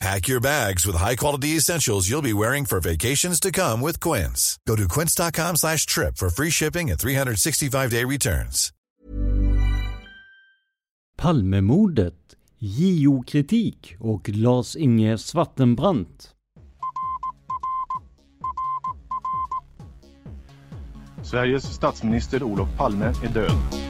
Pack your bags with high-quality essentials you'll be wearing for vacations to come with Quince. Go to quince.com slash trip for free shipping and 365-day returns. Palmemordet, JO-kritik och Lars-Inge Svartenbrandt. Sveriges statsminister Olof Palme är död.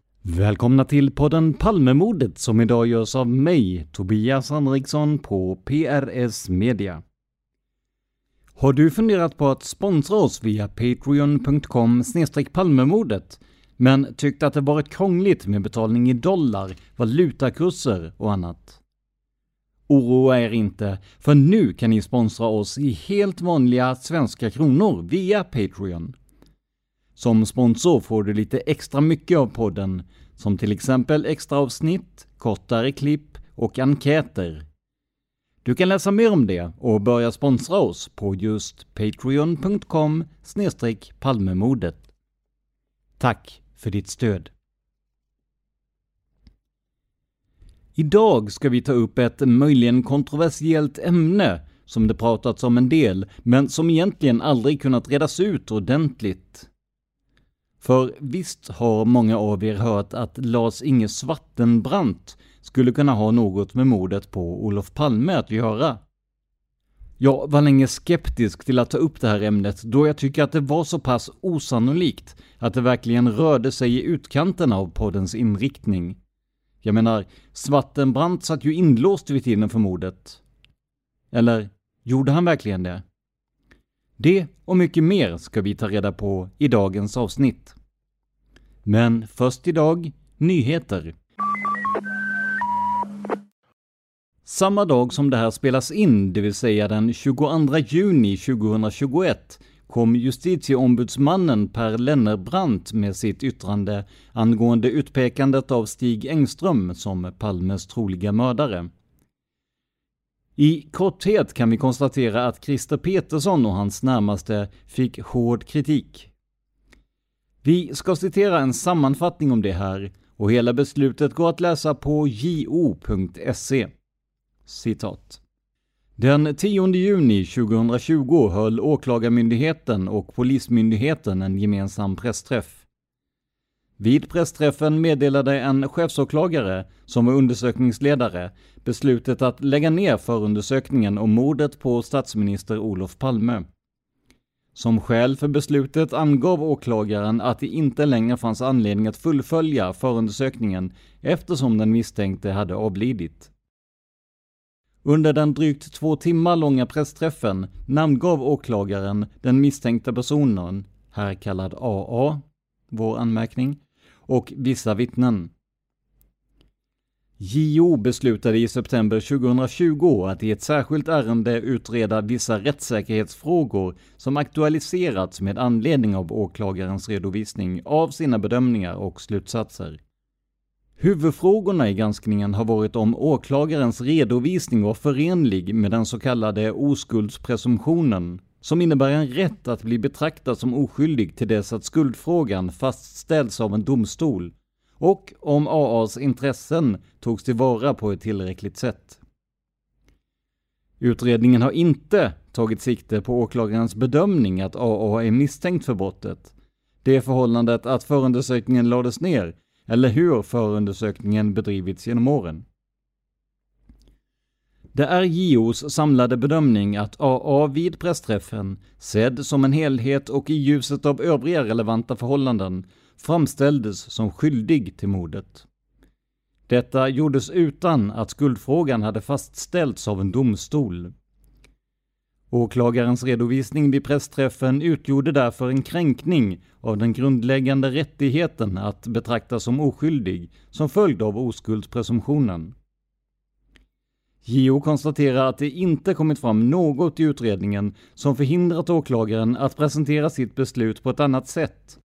Välkomna till podden Palmemordet som idag görs av mig, Tobias Henriksson på PRS Media. Har du funderat på att sponsra oss via patreon.com palmemordet men tyckt att det varit krångligt med betalning i dollar, valutakurser och annat? Oroa er inte, för nu kan ni sponsra oss i helt vanliga svenska kronor via Patreon. Som sponsor får du lite extra mycket av podden, som till exempel extra avsnitt, kortare klipp och enkäter. Du kan läsa mer om det och börja sponsra oss på just patreon.com palmemodet. Tack för ditt stöd! Idag ska vi ta upp ett möjligen kontroversiellt ämne som det pratats om en del, men som egentligen aldrig kunnat redas ut ordentligt. För visst har många av er hört att Lars-Inge Svartenbrandt skulle kunna ha något med mordet på Olof Palme att göra. Jag var länge skeptisk till att ta upp det här ämnet då jag tycker att det var så pass osannolikt att det verkligen rörde sig i utkanten av poddens inriktning. Jag menar, Svartenbrandt satt ju inlåst vid tiden för mordet. Eller, gjorde han verkligen det? Det och mycket mer ska vi ta reda på i dagens avsnitt. Men först idag, nyheter. Samma dag som det här spelas in, det vill säga den 22 juni 2021, kom justitieombudsmannen Per Lennerbrandt med sitt yttrande angående utpekandet av Stig Engström som Palmes troliga mördare. I korthet kan vi konstatera att Christer Petersson och hans närmaste fick hård kritik. Vi ska citera en sammanfattning om det här och hela beslutet går att läsa på jo.se. Citat. Den 10 juni 2020 höll Åklagarmyndigheten och Polismyndigheten en gemensam pressträff. Vid pressträffen meddelade en chefsåklagare, som var undersökningsledare, beslutet att lägga ner förundersökningen om mordet på statsminister Olof Palme. Som skäl för beslutet angav åklagaren att det inte längre fanns anledning att fullfölja förundersökningen eftersom den misstänkte hade avlidit. Under den drygt två timmar långa pressträffen namngav åklagaren den misstänkta personen, här kallad AA, vår anmärkning, och vissa vittnen. JO beslutade i september 2020 att i ett särskilt ärende utreda vissa rättssäkerhetsfrågor som aktualiserats med anledning av åklagarens redovisning av sina bedömningar och slutsatser. Huvudfrågorna i granskningen har varit om åklagarens redovisning var förenlig med den så kallade oskuldspresumtionen, som innebär en rätt att bli betraktad som oskyldig till dess att skuldfrågan fastställs av en domstol, och om AAs intressen togs tillvara på ett tillräckligt sätt. Utredningen har inte tagit sikte på åklagarens bedömning att AA är misstänkt för brottet. Det förhållandet att förundersökningen lades ner eller hur förundersökningen bedrivits genom åren. Det är JOs samlade bedömning att AA vid pressträffen, sedd som en helhet och i ljuset av övriga relevanta förhållanden, framställdes som skyldig till mordet. Detta gjordes utan att skuldfrågan hade fastställts av en domstol. Åklagarens redovisning vid pressträffen utgjorde därför en kränkning av den grundläggande rättigheten att betraktas som oskyldig som följd av oskuldspresumtionen. JO konstaterar att det inte kommit fram något i utredningen som förhindrat åklagaren att presentera sitt beslut på ett annat sätt.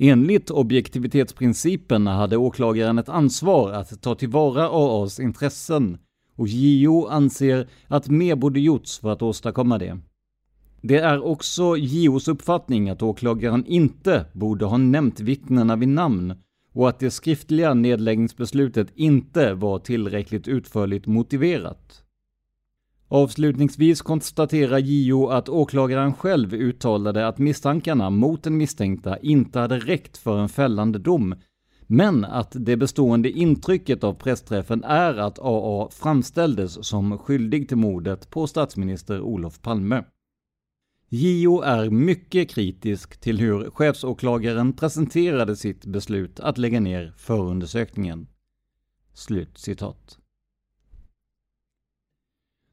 Enligt objektivitetsprincipen hade åklagaren ett ansvar att ta tillvara AAs intressen och JO anser att mer borde gjorts för att åstadkomma det. Det är också JOs uppfattning att åklagaren inte borde ha nämnt vittnena vid namn och att det skriftliga nedläggningsbeslutet inte var tillräckligt utförligt motiverat. Avslutningsvis konstaterar JO att åklagaren själv uttalade att misstankarna mot den misstänkta inte hade räckt för en fällande dom men att det bestående intrycket av pressträffen är att AA framställdes som skyldig till mordet på statsminister Olof Palme. JO är mycket kritisk till hur chefsåklagaren presenterade sitt beslut att lägga ner förundersökningen. Slut citat.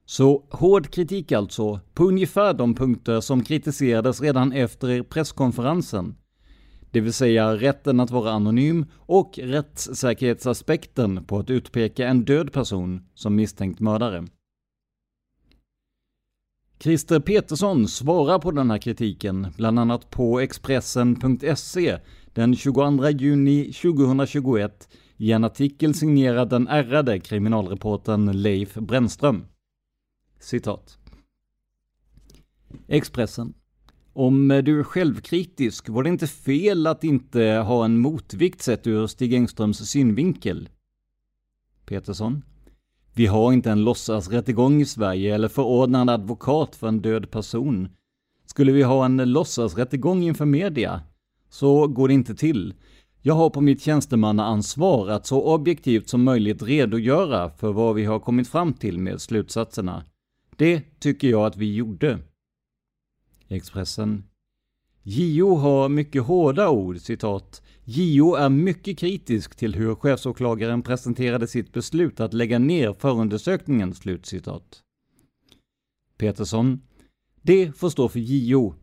Så hård kritik alltså, på ungefär de punkter som kritiserades redan efter presskonferensen det vill säga rätten att vara anonym och rättssäkerhetsaspekten på att utpeka en död person som misstänkt mördare. Christer Petersson svarar på den här kritiken, bland annat på Expressen.se den 22 juni 2021 i en artikel signerad den ärrade kriminalreportern Leif Brännström. Citat. Expressen. Om du är självkritisk, var det inte fel att inte ha en motvikt sett ur Stig Engströms synvinkel? Petersson. Vi har inte en låtsasrättegång i Sverige eller förordnande advokat för en död person. Skulle vi ha en låtsasrättegång inför media? Så går det inte till. Jag har på mitt tjänstemannaansvar att så objektivt som möjligt redogöra för vad vi har kommit fram till med slutsatserna. Det tycker jag att vi gjorde. Expressen. JO har mycket hårda ord, citat. JO är mycket kritisk till hur chefsåklagaren presenterade sitt beslut att lägga ner förundersökningen, slutcitat. Peterson. Det får stå för JO.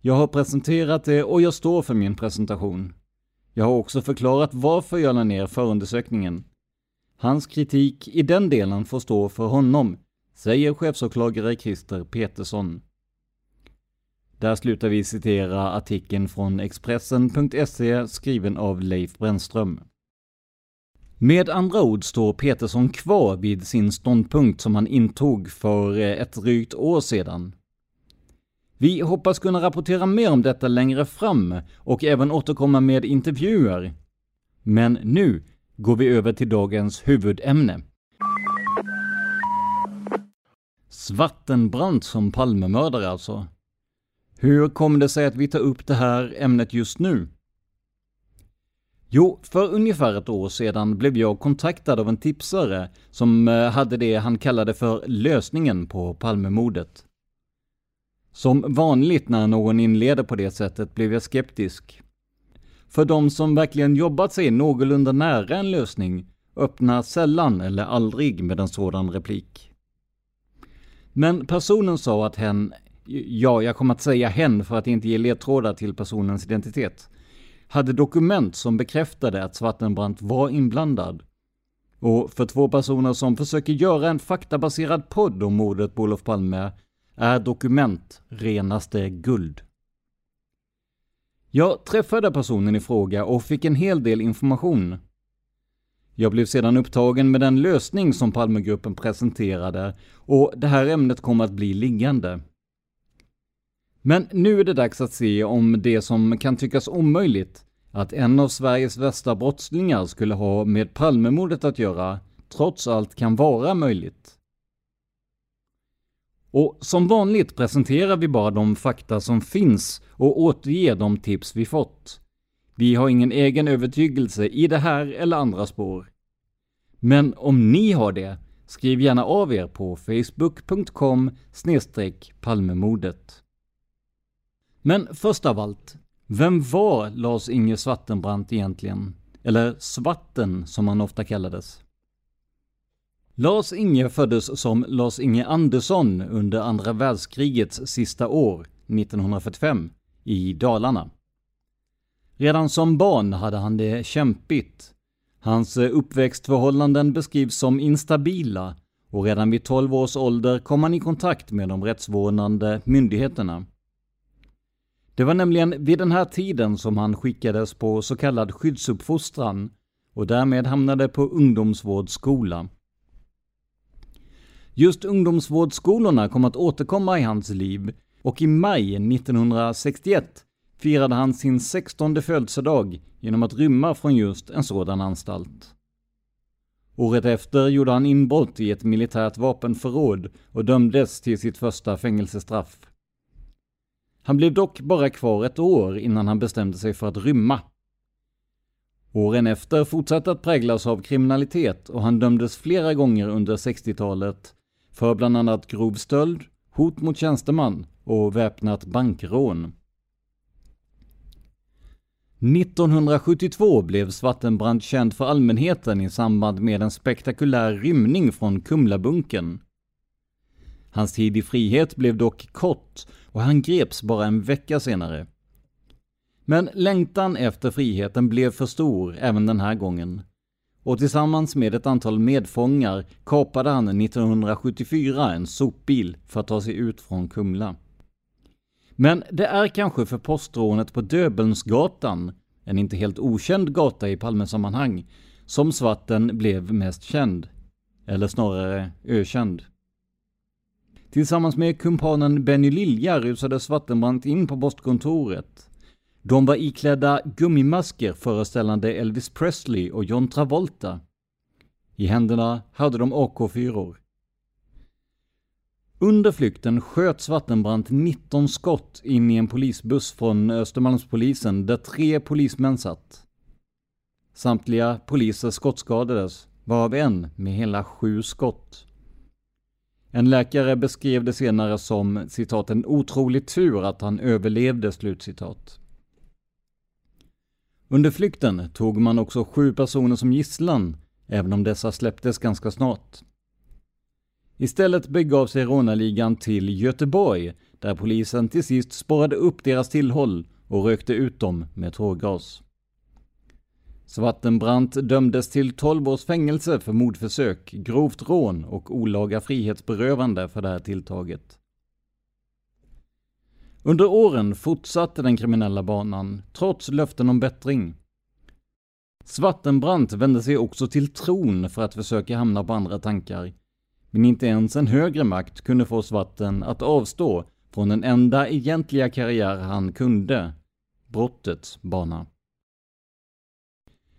Jag har presenterat det och jag står för min presentation. Jag har också förklarat varför jag la ner förundersökningen. Hans kritik i den delen får stå för honom, säger chefsåklagare Christer Petersson. Där slutar vi citera artikeln från Expressen.se skriven av Leif Brännström. Med andra ord står Petersson kvar vid sin ståndpunkt som han intog för eh, ett drygt år sedan. Vi hoppas kunna rapportera mer om detta längre fram och även återkomma med intervjuer. Men nu går vi över till dagens huvudämne. Svartenbrandt som Palmemördare alltså. Hur kom det sig att vi tar upp det här ämnet just nu? Jo, för ungefär ett år sedan blev jag kontaktad av en tipsare som eh, hade det han kallade för lösningen på Palmemordet. Som vanligt när någon inleder på det sättet blev jag skeptisk. För de som verkligen jobbat sig någorlunda nära en lösning öppnar sällan eller aldrig med en sådan replik. Men personen sa att hen, ja, jag kommer att säga hen för att inte ge ledtrådar till personens identitet, hade dokument som bekräftade att Svartenbrandt var inblandad. Och för två personer som försöker göra en faktabaserad podd om mordet på Olof Palme är dokument renaste guld. Jag träffade personen i fråga och fick en hel del information. Jag blev sedan upptagen med den lösning som Palmegruppen presenterade och det här ämnet kom att bli liggande. Men nu är det dags att se om det som kan tyckas omöjligt, att en av Sveriges värsta brottslingar skulle ha med Palmemordet att göra, trots allt kan vara möjligt. Och som vanligt presenterar vi bara de fakta som finns och återger de tips vi fått. Vi har ingen egen övertygelse i det här eller andra spår. Men om ni har det, skriv gärna av er på facebook.com palmemordet. Men först av allt, vem var Lars-Inge Svartenbrandt egentligen? Eller Svarten som han ofta kallades. Lars-Inge föddes som Lars-Inge Andersson under andra världskrigets sista år, 1945, i Dalarna. Redan som barn hade han det kämpigt. Hans uppväxtförhållanden beskrivs som instabila och redan vid 12 års ålder kom han i kontakt med de rättsvårdande myndigheterna. Det var nämligen vid den här tiden som han skickades på så kallad skyddsuppfostran och därmed hamnade på ungdomsvårdsskola. Just ungdomsvårdsskolorna kom att återkomma i hans liv och i maj 1961 firade han sin 16 födelsedag genom att rymma från just en sådan anstalt. Året efter gjorde han inbrott i ett militärt vapenförråd och dömdes till sitt första fängelsestraff. Han blev dock bara kvar ett år innan han bestämde sig för att rymma. Åren efter fortsatte att präglas av kriminalitet och han dömdes flera gånger under 60-talet för bland annat grov stöld, hot mot tjänsteman och väpnat bankrån. 1972 blev Svartenbrandt känd för allmänheten i samband med en spektakulär rymning från Kumlabunken. Hans tid i frihet blev dock kort och han greps bara en vecka senare. Men längtan efter friheten blev för stor även den här gången. Och tillsammans med ett antal medfångar kapade han 1974 en sopbil för att ta sig ut från Kumla. Men det är kanske för postrånet på Döbelnsgatan, en inte helt okänd gata i Palmesammanhang, som Svarten blev mest känd. Eller snarare ökänd. Tillsammans med kumpanen Benny Lilja rusade Svartenbrandt in på postkontoret. De var iklädda gummimasker föreställande Elvis Presley och John Travolta. I händerna hade de AK4. Under flykten sköt Svartenbrandt 19 skott in i en polisbuss från Östermalmspolisen där tre polismän satt. Samtliga poliser skottskadades, varav en med hela sju skott. En läkare beskrev det senare som citat en otrolig tur att han överlevde slutcitat. Under flykten tog man också sju personer som gisslan, även om dessa släpptes ganska snart. Istället begav sig rånarligan till Göteborg, där polisen till sist spårade upp deras tillhåll och rökte ut dem med tårgas. Svartenbrandt dömdes till 12 års fängelse för mordförsök, grovt rån och olaga frihetsberövande för det här tilltaget. Under åren fortsatte den kriminella banan, trots löften om bättring. Svartenbrandt vände sig också till tron för att försöka hamna på andra tankar. Men inte ens en högre makt kunde få Svarten att avstå från den enda egentliga karriär han kunde, brottets bana.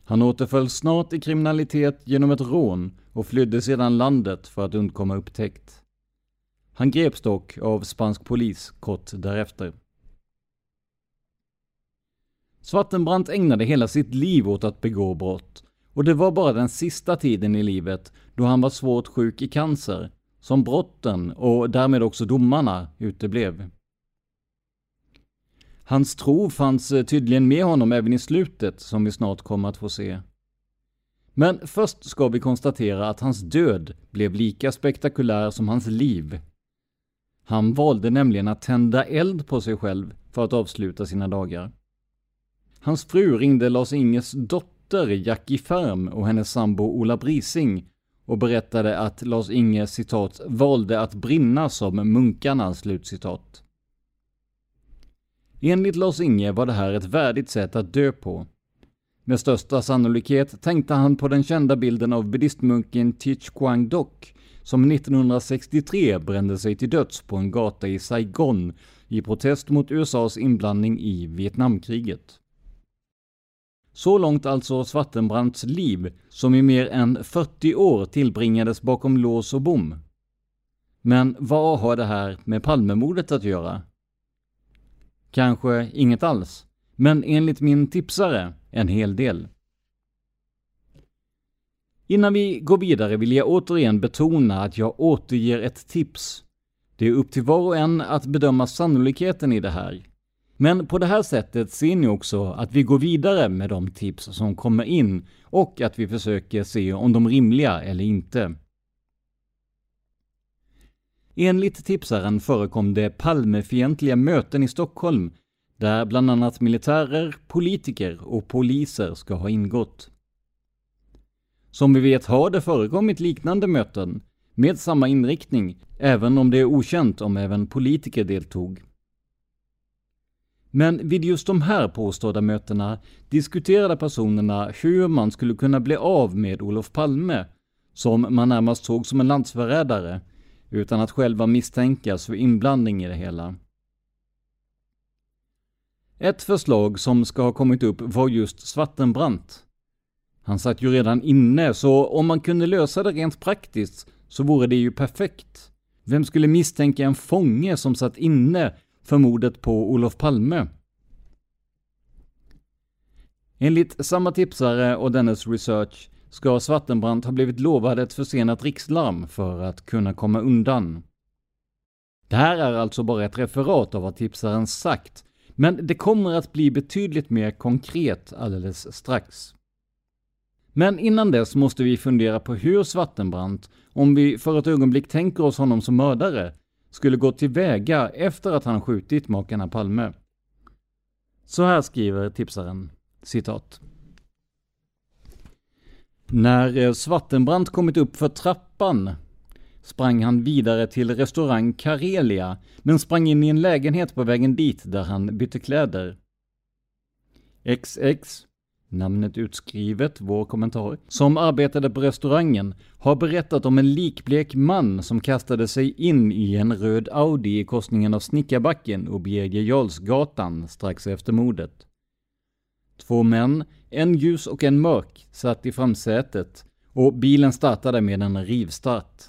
Han återföll snart i kriminalitet genom ett rån och flydde sedan landet för att undkomma upptäckt. Han greps dock av spansk polis kort därefter. Svartenbrandt ägnade hela sitt liv åt att begå brott och det var bara den sista tiden i livet då han var svårt sjuk i cancer som brotten och därmed också domarna uteblev. Hans tro fanns eh, tydligen med honom även i slutet, som vi snart kommer att få se. Men först ska vi konstatera att hans död blev lika spektakulär som hans liv. Han valde nämligen att tända eld på sig själv för att avsluta sina dagar. Hans fru ringde Lars-Inges dotter Jackie Färm och hennes sambo Ola Brising och berättade att Lars-Inge citat valde att brinna som munkarna slutcitat. Enligt Lars-Inge var det här ett värdigt sätt att dö på. Med största sannolikhet tänkte han på den kända bilden av buddhistmunken Thich Quang Doc som 1963 brände sig till döds på en gata i Saigon i protest mot USAs inblandning i Vietnamkriget. Så långt alltså Svartenbrandts liv, som i mer än 40 år tillbringades bakom lås och bom. Men vad har det här med Palmemordet att göra? Kanske inget alls, men enligt min tipsare en hel del. Innan vi går vidare vill jag återigen betona att jag återger ett tips. Det är upp till var och en att bedöma sannolikheten i det här. Men på det här sättet ser ni också att vi går vidare med de tips som kommer in och att vi försöker se om de är rimliga eller inte. Enligt tipsaren förekom det Palmefientliga möten i Stockholm där bland annat militärer, politiker och poliser ska ha ingått. Som vi vet har det förekommit liknande möten med samma inriktning, även om det är okänt om även politiker deltog. Men vid just de här påstådda mötena diskuterade personerna hur man skulle kunna bli av med Olof Palme, som man närmast såg som en landsförrädare, utan att själva misstänkas för inblandning i det hela. Ett förslag som ska ha kommit upp var just Svartenbrandt. Han satt ju redan inne, så om man kunde lösa det rent praktiskt så vore det ju perfekt. Vem skulle misstänka en fånge som satt inne för mordet på Olof Palme? Enligt samma tipsare och dennes research ska Svartenbrandt ha blivit lovad ett försenat rikslarm för att kunna komma undan. Det här är alltså bara ett referat av vad tipsaren sagt, men det kommer att bli betydligt mer konkret alldeles strax. Men innan dess måste vi fundera på hur Svartenbrandt, om vi för ett ögonblick tänker oss honom som mördare, skulle gå tillväga efter att han skjutit makarna Palme. Så här skriver tipsaren, citat. När eh, Svartenbrandt kommit upp för trappan sprang han vidare till restaurang Karelia, men sprang in i en lägenhet på vägen dit där han bytte kläder. XX, namnet utskrivet, vår kommentar, som arbetade på restaurangen, har berättat om en likblek man som kastade sig in i en röd Audi i korsningen av Snickarbacken och Birger Jarlsgatan strax efter mordet. Två män, en ljus och en mörk, satt i framsätet och bilen startade med en rivstart.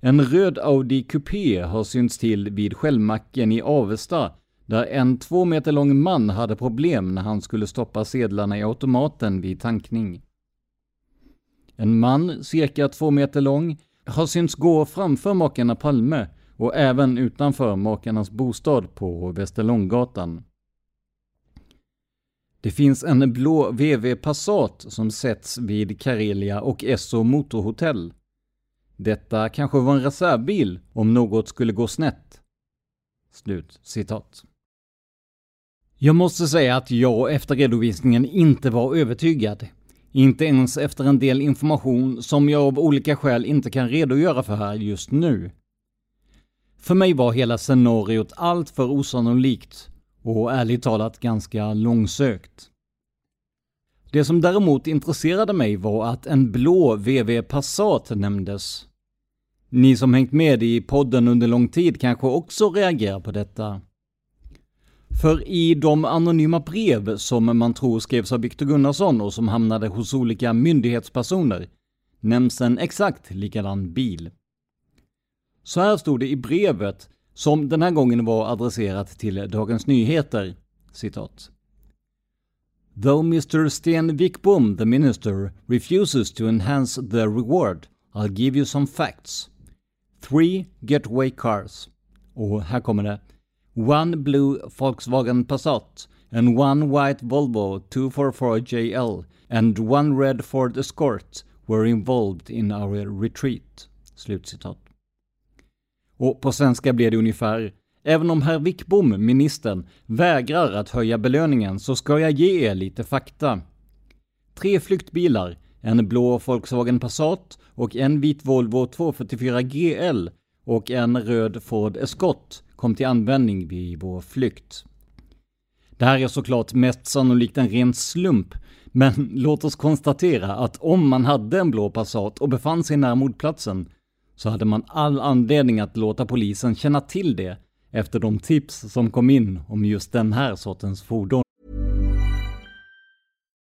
En röd Audi Coupé har synts till vid Skällmacken i Avesta, där en två meter lång man hade problem när han skulle stoppa sedlarna i automaten vid tankning. En man, cirka två meter lång, har synts gå framför makarna Palme och även utanför makarnas bostad på Västerlånggatan. Det finns en blå VW Passat som sätts vid Karelia och Esso Motorhotell. Detta kanske var en reservbil om något skulle gå snett. Slut citat. Jag måste säga att jag efter redovisningen inte var övertygad. Inte ens efter en del information som jag av olika skäl inte kan redogöra för här just nu. För mig var hela scenariot allt för osannolikt och ärligt talat ganska långsökt. Det som däremot intresserade mig var att en blå VW Passat nämndes. Ni som hängt med i podden under lång tid kanske också reagerar på detta. För i de anonyma brev som man tror skrevs av Viktor Gunnarsson och som hamnade hos olika myndighetspersoner nämns en exakt likadan bil. Så här stod det i brevet, som den här gången var adresserat till Dagens Nyheter, citat. Though Mr Sten Wickbom, the minister, refuses to enhance the reward, I'll give you some facts. Three getaway cars. Och här kommer det. one blue Volkswagen Passat and one white Volvo 244JL and one red Ford Escort were involved in our retreat. Slutcitat. Och på svenska blir det ungefär Även om herr Wickbom, ministern, vägrar att höja belöningen så ska jag ge er lite fakta. Tre flyktbilar, en blå Volkswagen Passat och en vit Volvo 244 GL och en röd Ford Escort kom till användning vid vår flykt. Det här är såklart mest sannolikt en ren slump, men låt oss konstatera att om man hade en blå Passat och befann sig nära mordplatsen så hade man all anledning att låta polisen känna till det efter de tips som kom in om just den här sortens fordon.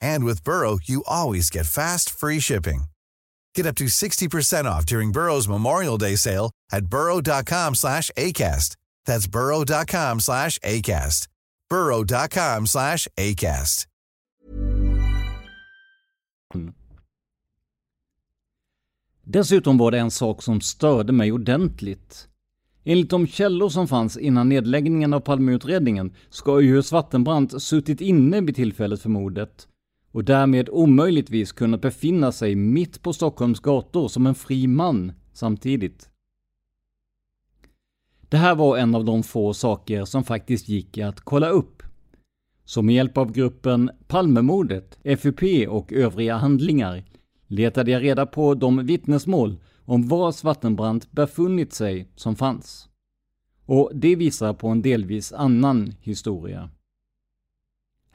And with Burrow, you always get fast, free shipping. Get up to 60% off during Burrow's Memorial Day sale at burrow.com slash ACAST. That's burrow.com slash ACAST. burrow.com slash ACAST. Dessutom var det en sak som störde mig ordentligt. Enligt de källor som fanns innan nedläggningen av Palmeutredningen ska ju Svartenbrandt suttit inne vid tillfället för mordet och därmed omöjligtvis kunnat befinna sig mitt på Stockholms gator som en fri man samtidigt. Det här var en av de få saker som faktiskt gick att kolla upp. Så med hjälp av gruppen Palmemordet, FUP och övriga handlingar letade jag reda på de vittnesmål om var Svartenbrandt befunnit sig som fanns. Och det visar på en delvis annan historia.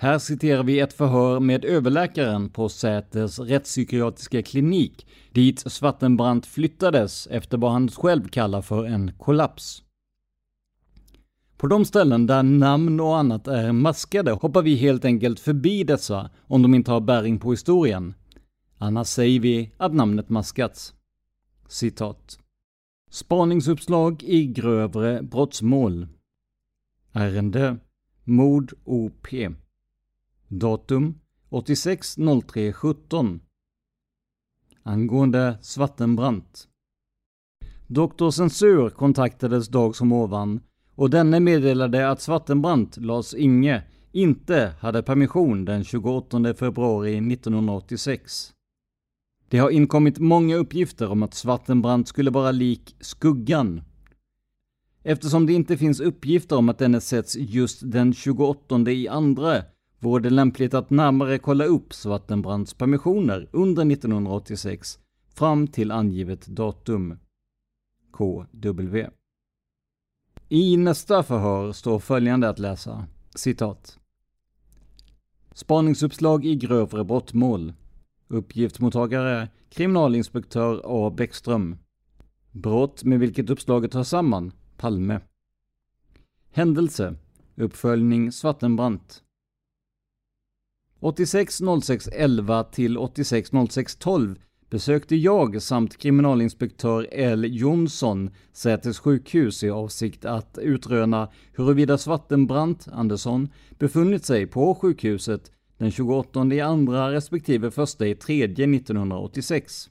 Här citerar vi ett förhör med överläkaren på Säters rättspsykiatriska klinik, dit Svartenbrandt flyttades efter vad han själv kallar för en kollaps. På de ställen där namn och annat är maskade hoppar vi helt enkelt förbi dessa om de inte har bäring på historien. Annars säger vi att namnet maskats. Citat. Spaningsuppslag i grövre brottsmål. Ärende Mord OP. Datum 86.03.17 Angående Svartenbrandt. Doktor Censur kontaktades dag som ovan och denne meddelade att Svartenbrandt, Lars Inge, inte hade permission den 28 februari 1986. Det har inkommit många uppgifter om att Svartenbrandt skulle vara lik Skuggan. Eftersom det inte finns uppgifter om att denne sätts just den 28 i andra vore det lämpligt att närmare kolla upp Svartenbrandts permissioner under 1986 fram till angivet datum. KW. I nästa förhör står följande att läsa, citat. Spaningsuppslag i grövre brottmål. Uppgiftsmottagare kriminalinspektör A. Bäckström. Brott med vilket uppslaget hör samman, Palme. Händelse Uppföljning Svartenbrandt 860611 till 860612 besökte jag samt kriminalinspektör L Jonsson Säters sjukhus i avsikt att utröna huruvida Svartenbrandt Andersson befunnit sig på sjukhuset den 28 i andra respektive 1 i tredje 1986.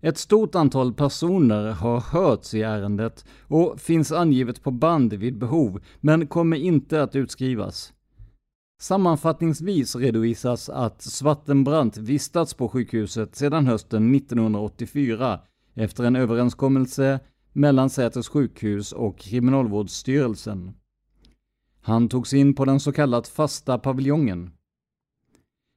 Ett stort antal personer har hörts i ärendet och finns angivet på band vid behov, men kommer inte att utskrivas. Sammanfattningsvis redovisas att Svartenbrandt vistats på sjukhuset sedan hösten 1984 efter en överenskommelse mellan Säters sjukhus och Kriminalvårdsstyrelsen. Han togs in på den så kallat fasta paviljongen.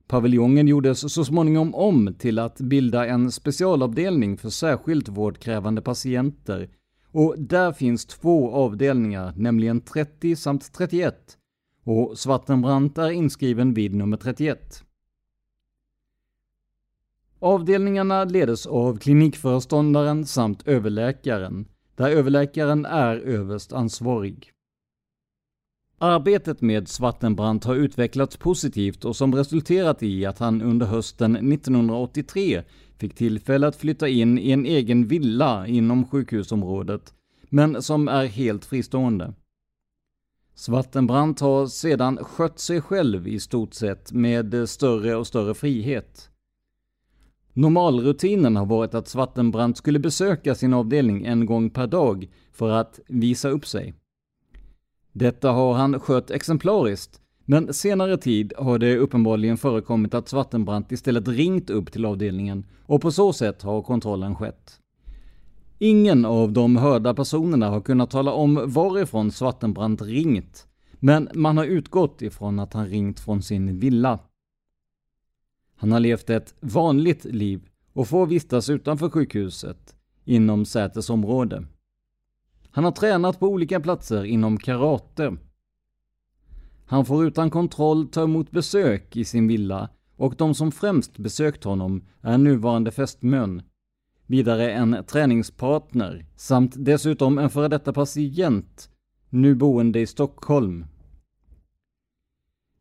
Paviljongen gjordes så småningom om till att bilda en specialavdelning för särskilt vårdkrävande patienter och där finns två avdelningar, nämligen 30 samt 31 och Svartenbrandt är inskriven vid nummer 31. Avdelningarna ledes av klinikföreståndaren samt överläkaren, där överläkaren är överst ansvarig. Arbetet med Svartenbrandt har utvecklats positivt och som resulterat i att han under hösten 1983 fick tillfälle att flytta in i en egen villa inom sjukhusområdet, men som är helt fristående. Svartenbrandt har sedan skött sig själv i stort sett med större och större frihet. Normalrutinen har varit att Svartenbrandt skulle besöka sin avdelning en gång per dag för att visa upp sig. Detta har han skött exemplariskt, men senare tid har det uppenbarligen förekommit att Svartenbrandt istället ringt upp till avdelningen och på så sätt har kontrollen skett. Ingen av de hörda personerna har kunnat tala om varifrån Svartenbrandt ringt, men man har utgått ifrån att han ringt från sin villa. Han har levt ett vanligt liv och får vistas utanför sjukhuset, inom Säters område. Han har tränat på olika platser inom karate. Han får utan kontroll ta emot besök i sin villa och de som främst besökt honom är nuvarande fästmön, vidare en träningspartner samt dessutom en före detta patient, nu boende i Stockholm.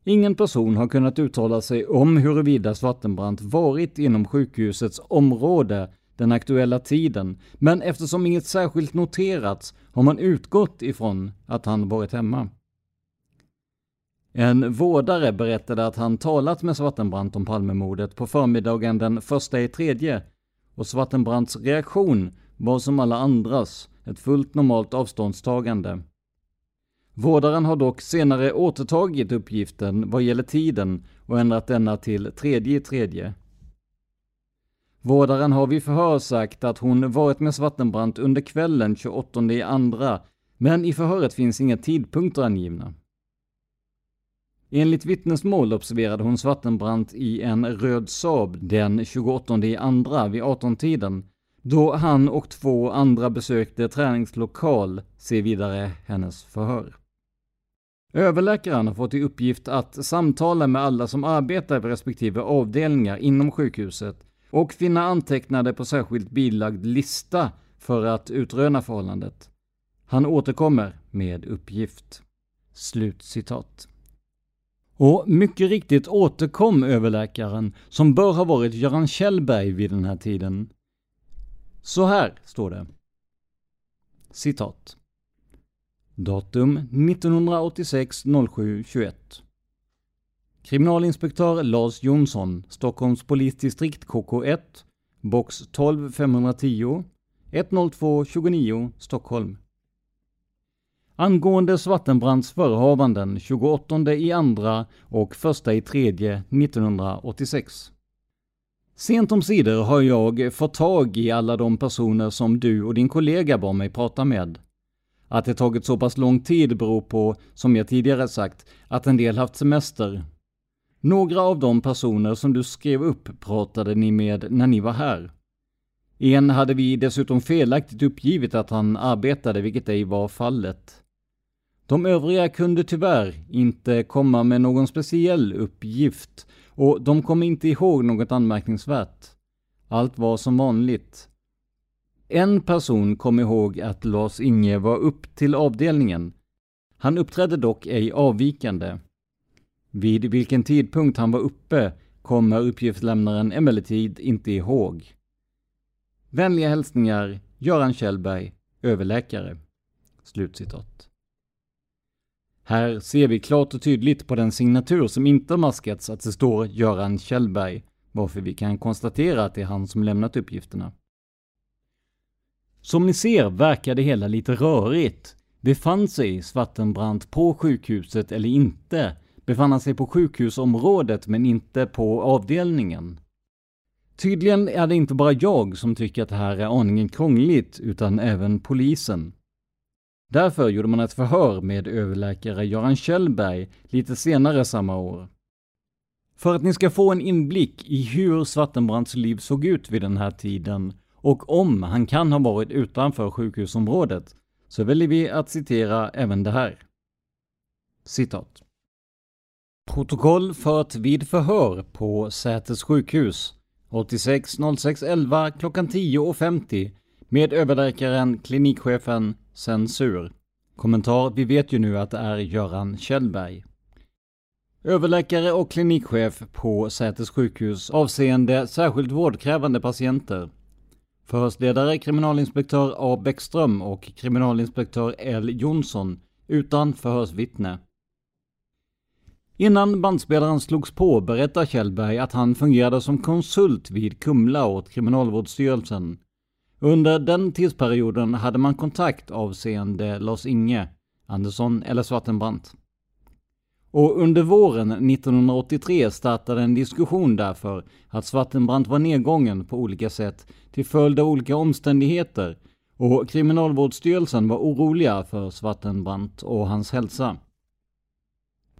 Ingen person har kunnat uttala sig om huruvida Svartenbrandt varit inom sjukhusets område den aktuella tiden, men eftersom inget särskilt noterats har man utgått ifrån att han varit hemma. En vårdare berättade att han talat med Svartenbrandt om Palmemordet på förmiddagen den första i tredje och Svartenbrandts reaktion var som alla andras, ett fullt normalt avståndstagande. Vårdaren har dock senare återtagit uppgiften vad gäller tiden och ändrat denna till tredje i tredje. Vårdaren har vid förhör sagt att hon varit med Svartenbrandt under kvällen 28 i andra, men i förhöret finns inga tidpunkter angivna. Enligt vittnesmål observerade hon Svartenbrandt i en röd Saab den 28 i andra vid 18-tiden, då han och två andra besökte träningslokal, se vidare hennes förhör. Överläkaren har fått i uppgift att samtala med alla som arbetar vid respektive avdelningar inom sjukhuset och finna antecknade på särskilt bilagd lista för att utröna förhållandet. Han återkommer med uppgift. Slutcitat. Och mycket riktigt återkom överläkaren, som bör ha varit Göran Kjellberg vid den här tiden. Så här står det. Citat. Datum 1986 07 21. Kriminalinspektör Lars Jonsson, Stockholms polisdistrikt KK1, box 12 510, 102 29, Stockholm. Angående Svartenbrandts förehavanden 28 i andra och 1 i tredje 1986. Sent om sidor har jag fått tag i alla de personer som du och din kollega bad mig prata med. Att det tagit så pass lång tid beror på, som jag tidigare sagt, att en del haft semester. Några av de personer som du skrev upp pratade ni med när ni var här. En hade vi dessutom felaktigt uppgivit att han arbetade, vilket ej var fallet. De övriga kunde tyvärr inte komma med någon speciell uppgift och de kom inte ihåg något anmärkningsvärt. Allt var som vanligt. En person kom ihåg att Lars-Inge var upp till avdelningen, Han uppträdde dock ej avvikande. Vid vilken tidpunkt han var uppe kommer uppgiftslämnaren emellertid inte ihåg. Vänliga hälsningar Göran Kjellberg, överläkare. Slutcitat. Här ser vi klart och tydligt på den signatur som inte har maskats att det står Göran Kjellberg, varför vi kan konstatera att det är han som lämnat uppgifterna. Som ni ser verkar det hela lite rörigt. Befann sig Svartenbrandt på sjukhuset eller inte? Befann han sig på sjukhusområdet men inte på avdelningen? Tydligen är det inte bara jag som tycker att det här är aningen krångligt, utan även polisen. Därför gjorde man ett förhör med överläkare Göran Kjellberg lite senare samma år. För att ni ska få en inblick i hur Svartenbrandts liv såg ut vid den här tiden och om han kan ha varit utanför sjukhusområdet så väljer vi att citera även det här. Citat. Protokoll fört vid förhör på Säters sjukhus 86 06 11 klockan 10.50 med överläkaren klinikchefen Censur. Kommentar, vi vet ju nu att det är Göran Kjellberg. Överläkare och klinikchef på Säters sjukhus avseende särskilt vårdkrävande patienter. Förhörsledare kriminalinspektör A Bäckström och kriminalinspektör L Jonsson utan förhörsvittne. Innan bandspelaren slogs på berättar Kjellberg att han fungerade som konsult vid Kumla åt Kriminalvårdsstyrelsen. Under den tidsperioden hade man kontakt avseende Lars-Inge Andersson eller Svartenbrandt. Och under våren 1983 startade en diskussion därför att Svartenbrandt var nedgången på olika sätt till följd av olika omständigheter och Kriminalvårdsstyrelsen var oroliga för Svartenbrandt och hans hälsa.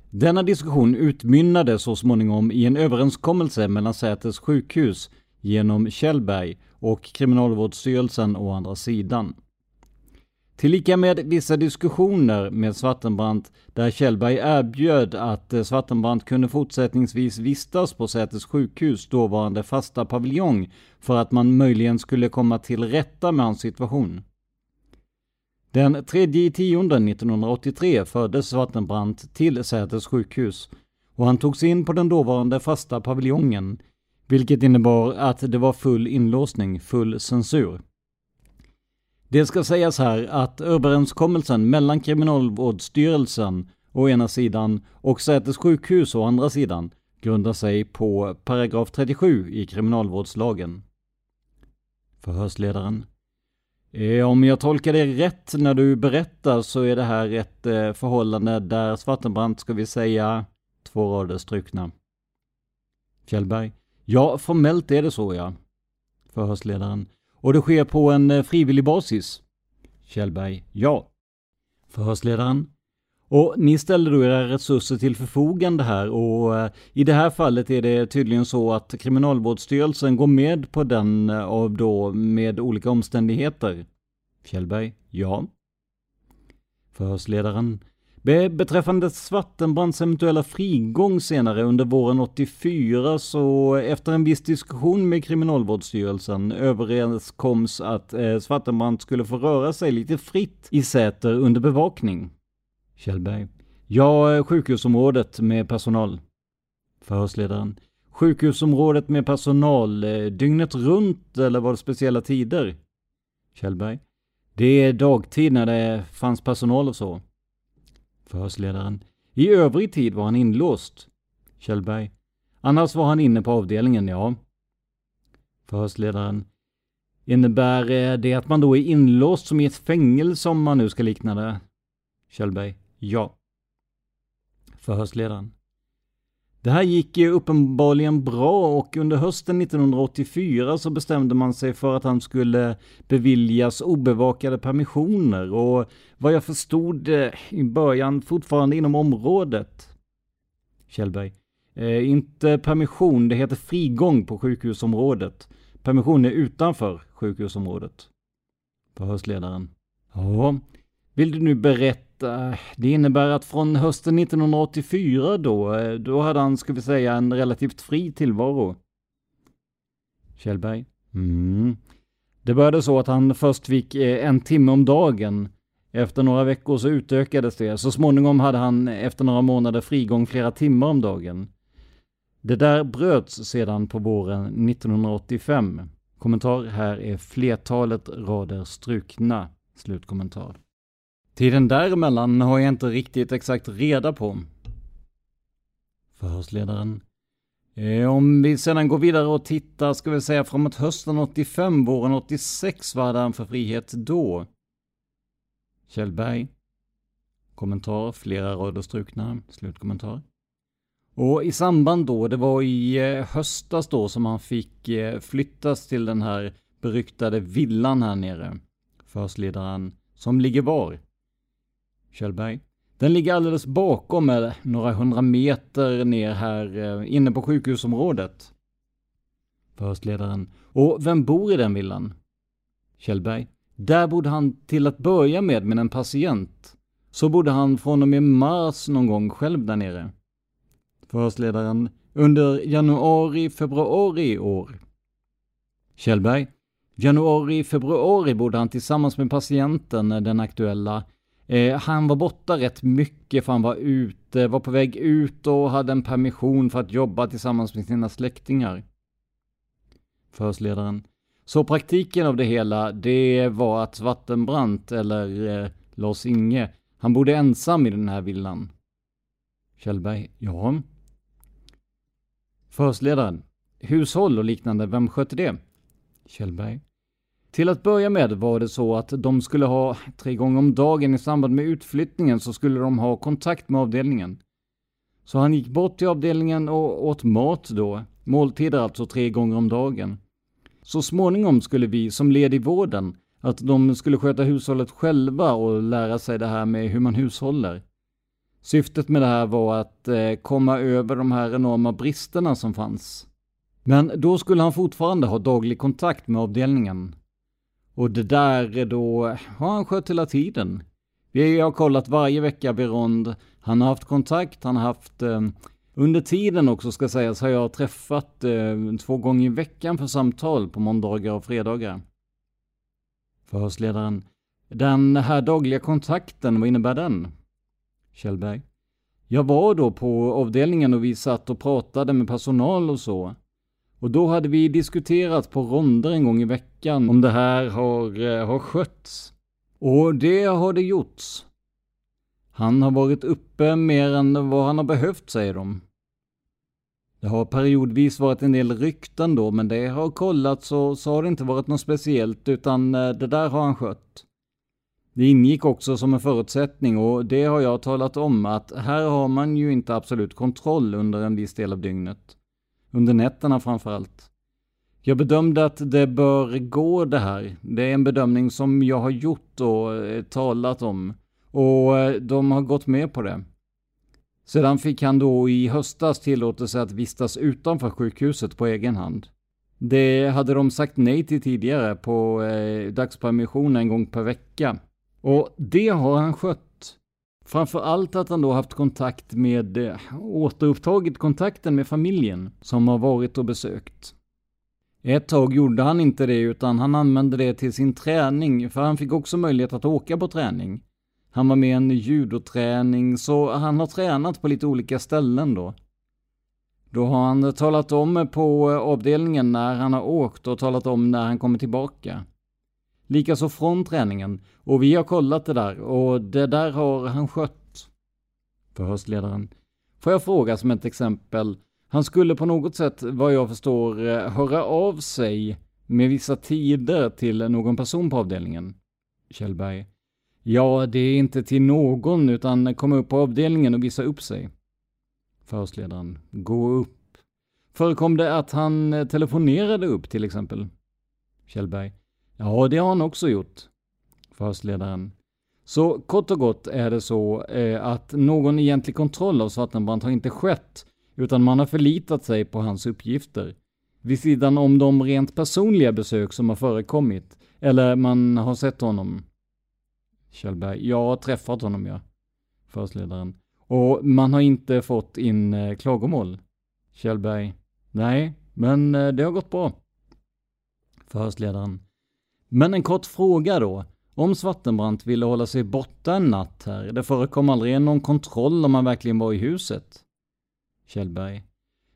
Denna diskussion utmynnade så småningom i en överenskommelse mellan Säters sjukhus genom Kjellberg och Kriminalvårdsstyrelsen å andra sidan. Tillika med vissa diskussioner med Svartenbrandt där Kjellberg erbjöd att eh, Svartenbrandt kunde fortsättningsvis vistas på Säters sjukhus dåvarande fasta paviljong för att man möjligen skulle komma till rätta med hans situation. Den 3 tionde 1983 fördes Svartenbrandt till Säters sjukhus och han togs in på den dåvarande fasta paviljongen, vilket innebar att det var full inlåsning, full censur. Det ska sägas här att överenskommelsen mellan Kriminalvårdsstyrelsen å ena sidan och Säters sjukhus å andra sidan grundar sig på paragraf 37 i kriminalvårdslagen. Förhörsledaren eh, om jag tolkar dig rätt när du berättar så är det här ett eh, förhållande där Svartenbrandt, ska vi säga, två rader strukna. Fjällberg. Ja, formellt är det så ja. Förhörsledaren. Och det sker på en eh, frivillig basis? Kjellberg. Ja. Förhörsledaren. Och ni ställer då era resurser till förfogande här och eh, i det här fallet är det tydligen så att Kriminalvårdsstyrelsen går med på den eh, av då med olika omständigheter. Kjellberg, ja. Förhörsledaren. Beträffande Svartenbrandts eventuella frigång senare under våren 84 så efter en viss diskussion med Kriminalvårdsstyrelsen överenskoms att eh, Svartenbrandt skulle få röra sig lite fritt i Säter under bevakning. Kjellberg. Ja, sjukhusområdet med personal. Förhörsledaren. Sjukhusområdet med personal, eh, dygnet runt eller var det speciella tider? Kjellberg. Det är dagtid när det fanns personal och så. Förhörsledaren. I övrig tid var han inlåst. Kjellberg. Annars var han inne på avdelningen, ja. Förhörsledaren. Innebär eh, det att man då är inlåst som i ett fängelse om man nu ska likna det? Kjellberg. Ja. Förhörsledaren. Det här gick ju uppenbarligen bra och under hösten 1984 så bestämde man sig för att han skulle beviljas obevakade permissioner och vad jag förstod eh, i början fortfarande inom området. Kjellberg. Eh, inte permission, det heter frigång på sjukhusområdet. Permission är utanför sjukhusområdet. Förhörsledaren. Ja, vill du nu berätta Eh, det innebär att från hösten 1984 då, eh, då hade han, ska vi säga, en relativt fri tillvaro. Kjellberg. Mm. Det började så att han först fick eh, en timme om dagen. Efter några veckor så utökades det. Så småningom hade han efter några månader frigång flera timmar om dagen. Det där bröts sedan på våren 1985. Kommentar här är flertalet rader strukna. Slutkommentar. Tiden däremellan har jag inte riktigt exakt reda på. Förhörsledaren. Eh, om vi sedan går vidare och tittar, ska vi säga framåt hösten 85, våren 86, vad hade han för frihet då? Kjellberg. Kommentar, flera rader strukna, slutkommentar. Och i samband då, det var i eh, höstas då som han fick eh, flyttas till den här beryktade villan här nere. Förhörsledaren, som ligger var? Kjellberg. Den ligger alldeles bakom några hundra meter ner här eh, inne på sjukhusområdet. Förhörsledaren. Och vem bor i den villan? Kjellberg. Där bodde han till att börja med med en patient. Så bodde han från och med mars någon gång själv där nere. Förhörsledaren. Under januari, februari i år. Kjellberg. Januari, februari bodde han tillsammans med patienten, den aktuella, Eh, han var borta rätt mycket för han var ute, var på väg ut och hade en permission för att jobba tillsammans med sina släktingar. Förhörsledaren. Så praktiken av det hela, det var att Vattenbrant, eller eh, Lars-Inge, han bodde ensam i den här villan. Kjellberg. Ja. Förhörsledaren. Hushåll och liknande, vem skötte det? Kjellberg. Till att börja med var det så att de skulle ha tre gånger om dagen i samband med utflyttningen så skulle de ha kontakt med avdelningen. Så han gick bort till avdelningen och åt mat då, måltider alltså tre gånger om dagen. Så småningom skulle vi som led i vården att de skulle sköta hushållet själva och lära sig det här med hur man hushåller. Syftet med det här var att eh, komma över de här enorma bristerna som fanns. Men då skulle han fortfarande ha daglig kontakt med avdelningen. Och det där då har han skött hela tiden. Vi har kollat varje vecka Berond. Han har haft kontakt, han har haft eh, under tiden också ska sägas har jag träffat eh, två gånger i veckan för samtal på måndagar och fredagar. Förhörsledaren. Den här dagliga kontakten, vad innebär den? Kjellberg. Jag var då på avdelningen och vi satt och pratade med personal och så. Och då hade vi diskuterat på ronder en gång i veckan om det här har, eh, har skötts. Och det har det gjorts. Han har varit uppe mer än vad han har behövt, säger de. Det har periodvis varit en del rykten då, men det har kollats och så har det inte varit något speciellt, utan eh, det där har han skött. Det ingick också som en förutsättning och det har jag talat om att här har man ju inte absolut kontroll under en viss del av dygnet. Under nätterna framförallt. Jag bedömde att det bör gå det här. Det är en bedömning som jag har gjort och eh, talat om. Och eh, de har gått med på det. Sedan fick han då i höstas tillåtelse att vistas utanför sjukhuset på egen hand. Det hade de sagt nej till tidigare på eh, dagspermission en gång per vecka. Och det har han skött. Framför allt att han då haft kontakt med, eh, återupptagit kontakten med familjen som har varit och besökt. Ett tag gjorde han inte det utan han använde det till sin träning för han fick också möjlighet att åka på träning. Han var med i en judoträning så han har tränat på lite olika ställen då. Då har han talat om på eh, avdelningen när han har åkt och talat om när han kommer tillbaka. Likaså från träningen. Och vi har kollat det där och det där har han skött. Förhörsledaren. Får jag fråga som ett exempel. Han skulle på något sätt, vad jag förstår, eh, höra av sig med vissa tider till någon person på avdelningen. Kjellberg. Ja, det är inte till någon, utan komma upp på avdelningen och visa upp sig. Förhörsledaren. Gå upp. Förekom det att han eh, telefonerade upp till exempel? Kjellberg. Ja, det har han också gjort. Förhörsledaren. Så kort och gott är det så eh, att någon egentlig kontroll av Svartenbrandt har inte skett, utan man har förlitat sig på hans uppgifter. Vid sidan om de rent personliga besök som har förekommit, eller man har sett honom. Kjellberg. Jag har träffat honom, ja. Förhörsledaren. Och man har inte fått in eh, klagomål. Kjellberg. Nej, men eh, det har gått bra. Förhörsledaren. Men en kort fråga då. om Svartenbrandt ville hålla sig borta en natt här. Det förekom aldrig någon kontroll om han verkligen var i huset. Kjellberg.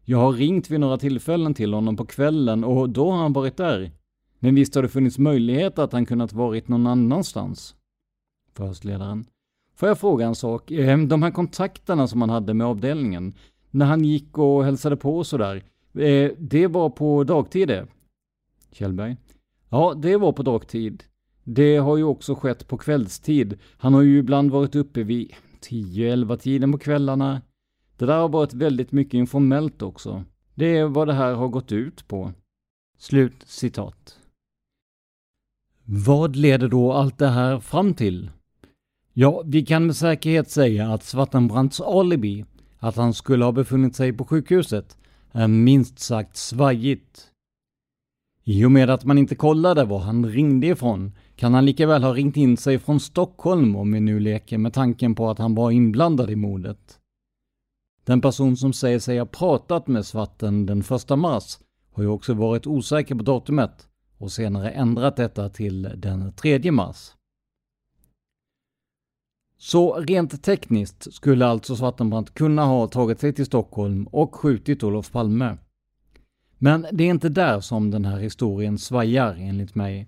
Jag har ringt vid några tillfällen till honom på kvällen och då har han varit där. Men visst har det funnits möjlighet att han kunnat varit någon annanstans? Förhörsledaren. Får jag fråga en sak? Ehm, de här kontakterna som han hade med avdelningen, när han gick och hälsade på och sådär, eh, det var på dagtid det? Kjellberg. Ja, det var på dagtid. Det har ju också skett på kvällstid. Han har ju ibland varit uppe vid 10-11 tiden på kvällarna. Det där har varit väldigt mycket informellt också. Det är vad det här har gått ut på. Slut citat. Vad leder då allt det här fram till? Ja, vi kan med säkerhet säga att Svartenbrandts alibi, att han skulle ha befunnit sig på sjukhuset, är minst sagt svajigt. I och med att man inte kollade var han ringde ifrån kan han lika väl ha ringt in sig från Stockholm om vi nu leker med tanken på att han var inblandad i mordet. Den person som säger sig ha pratat med Svarten den 1 mars har ju också varit osäker på datumet och senare ändrat detta till den 3 mars. Så rent tekniskt skulle alltså Svartenbrandt kunna ha tagit sig till Stockholm och skjutit Olof Palme. Men det är inte där som den här historien svajar enligt mig.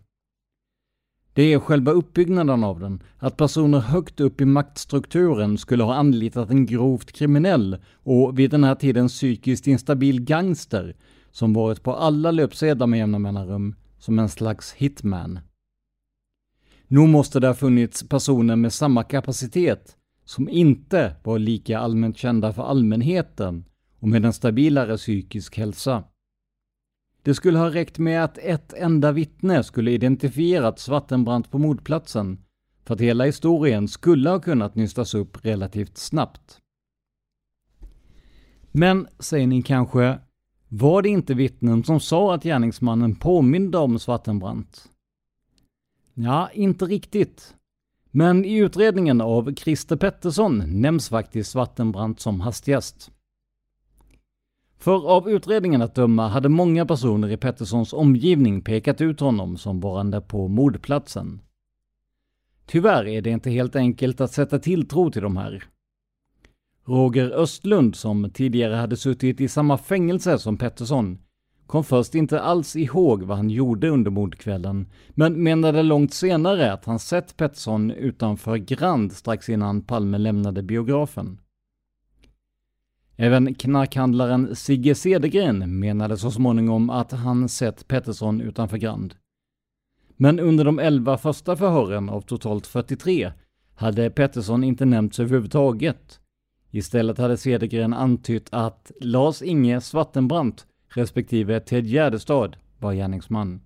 Det är själva uppbyggnaden av den, att personer högt upp i maktstrukturen skulle ha anlitat en grovt kriminell och vid den här tiden psykiskt instabil gangster som varit på alla löpsedlar med jämna mellanrum som en slags hitman. Nog måste det ha funnits personer med samma kapacitet som inte var lika allmänt kända för allmänheten och med en stabilare psykisk hälsa. Det skulle ha räckt med att ett enda vittne skulle identifierat Svartenbrandt på mordplatsen för att hela historien skulle ha kunnat nystas upp relativt snabbt. Men, säger ni kanske, var det inte vittnen som sa att gärningsmannen påminde om Svartenbrandt? Ja, inte riktigt. Men i utredningen av Christer Pettersson nämns faktiskt Svartenbrandt som hastigast. För av utredningen att döma hade många personer i Petterssons omgivning pekat ut honom som varande på mordplatsen. Tyvärr är det inte helt enkelt att sätta tilltro till de här. Roger Östlund, som tidigare hade suttit i samma fängelse som Pettersson, kom först inte alls ihåg vad han gjorde under mordkvällen, men menade långt senare att han sett Pettersson utanför Grand strax innan Palme lämnade biografen. Även knarkhandlaren Sigge Cedergren menade så småningom att han sett Pettersson utanför Grand. Men under de elva första förhören av totalt 43 hade Pettersson inte nämnts överhuvudtaget. Istället hade Cedergren antytt att Lars Inge Svartenbrandt respektive Ted Gärdestad var gärningsman.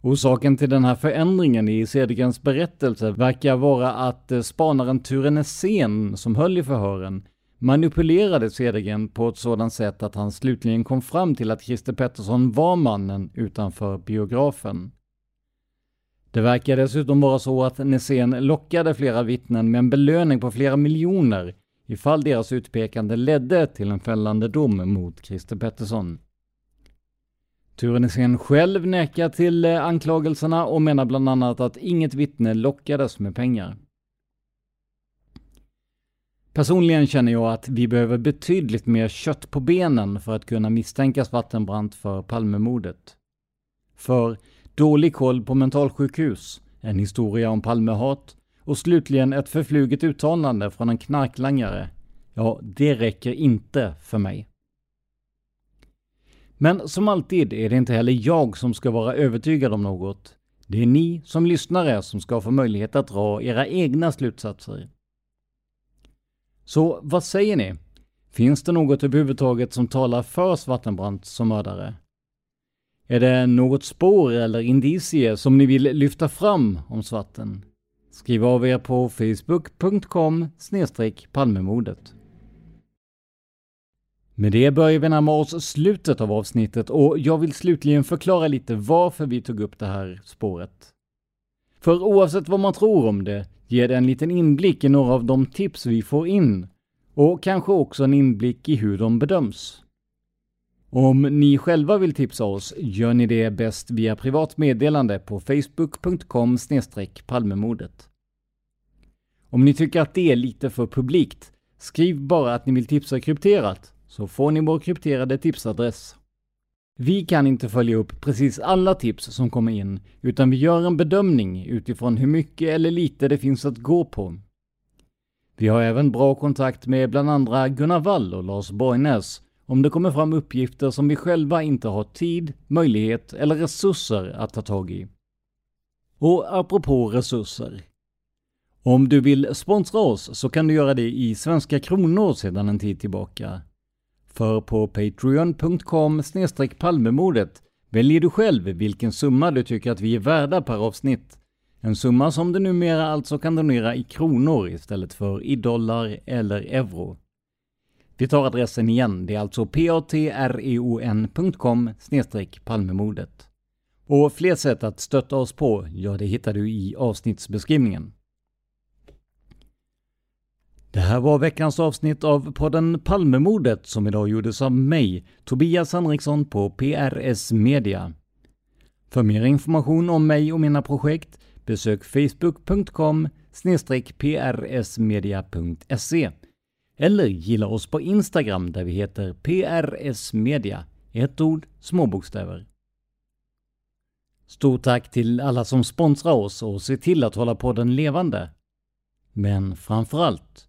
Orsaken till den här förändringen i Cedergrens berättelse verkar vara att eh, spanaren Ture Nässén, som höll i förhören, manipulerade Cedergren på ett sådant sätt att han slutligen kom fram till att Christer Pettersson var mannen utanför biografen. Det verkar dessutom vara så att Nässén lockade flera vittnen med en belöning på flera miljoner ifall deras utpekande ledde till en fällande dom mot Christer Pettersson. Ture Nässén själv nekar till eh, anklagelserna och menar bland annat att inget vittne lockades med pengar. Personligen känner jag att vi behöver betydligt mer kött på benen för att kunna misstänka vattenbrant för Palmemordet. För dålig koll på mentalsjukhus, en historia om Palmehat och slutligen ett förfluget uttalande från en knarklangare, ja, det räcker inte för mig. Men som alltid är det inte heller jag som ska vara övertygad om något. Det är ni som lyssnare som ska få möjlighet att dra era egna slutsatser. Så vad säger ni? Finns det något överhuvudtaget som talar för Svartenbrandt som mördare? Är det något spår eller indicier som ni vill lyfta fram om Svarten? Skriv av er på facebook.com palmemordet. Med det börjar vi närma oss slutet av avsnittet och jag vill slutligen förklara lite varför vi tog upp det här spåret. För oavsett vad man tror om det ger det en liten inblick i några av de tips vi får in och kanske också en inblick i hur de bedöms. Om ni själva vill tipsa oss gör ni det bäst via privat meddelande på facebook.com palmemordet. Om ni tycker att det är lite för publikt, skriv bara att ni vill tipsa krypterat, så får ni vår krypterade tipsadress. Vi kan inte följa upp precis alla tips som kommer in, utan vi gör en bedömning utifrån hur mycket eller lite det finns att gå på. Vi har även bra kontakt med bland andra Gunnar Wall och Lars Borgnäs om det kommer fram uppgifter som vi själva inte har tid, möjlighet eller resurser att ta tag i. Och apropå resurser. Om du vill sponsra oss så kan du göra det i svenska kronor sedan en tid tillbaka. För på patreon.com palmemordet väljer du själv vilken summa du tycker att vi är värda per avsnitt. En summa som du numera alltså kan donera i kronor istället för i dollar eller euro. Vi tar adressen igen, det är alltså patreon.com palmemordet. Och fler sätt att stötta oss på, ja det hittar du i avsnittsbeskrivningen. Det här var veckans avsnitt av podden Palmemordet som idag gjordes av mig, Tobias Henriksson på PRS Media. För mer information om mig och mina projekt besök facebook.com prsmedia.se eller gilla oss på Instagram där vi heter PRS Media, ett ord, små bokstäver. Stort tack till alla som sponsrar oss och ser till att hålla podden levande. Men framförallt,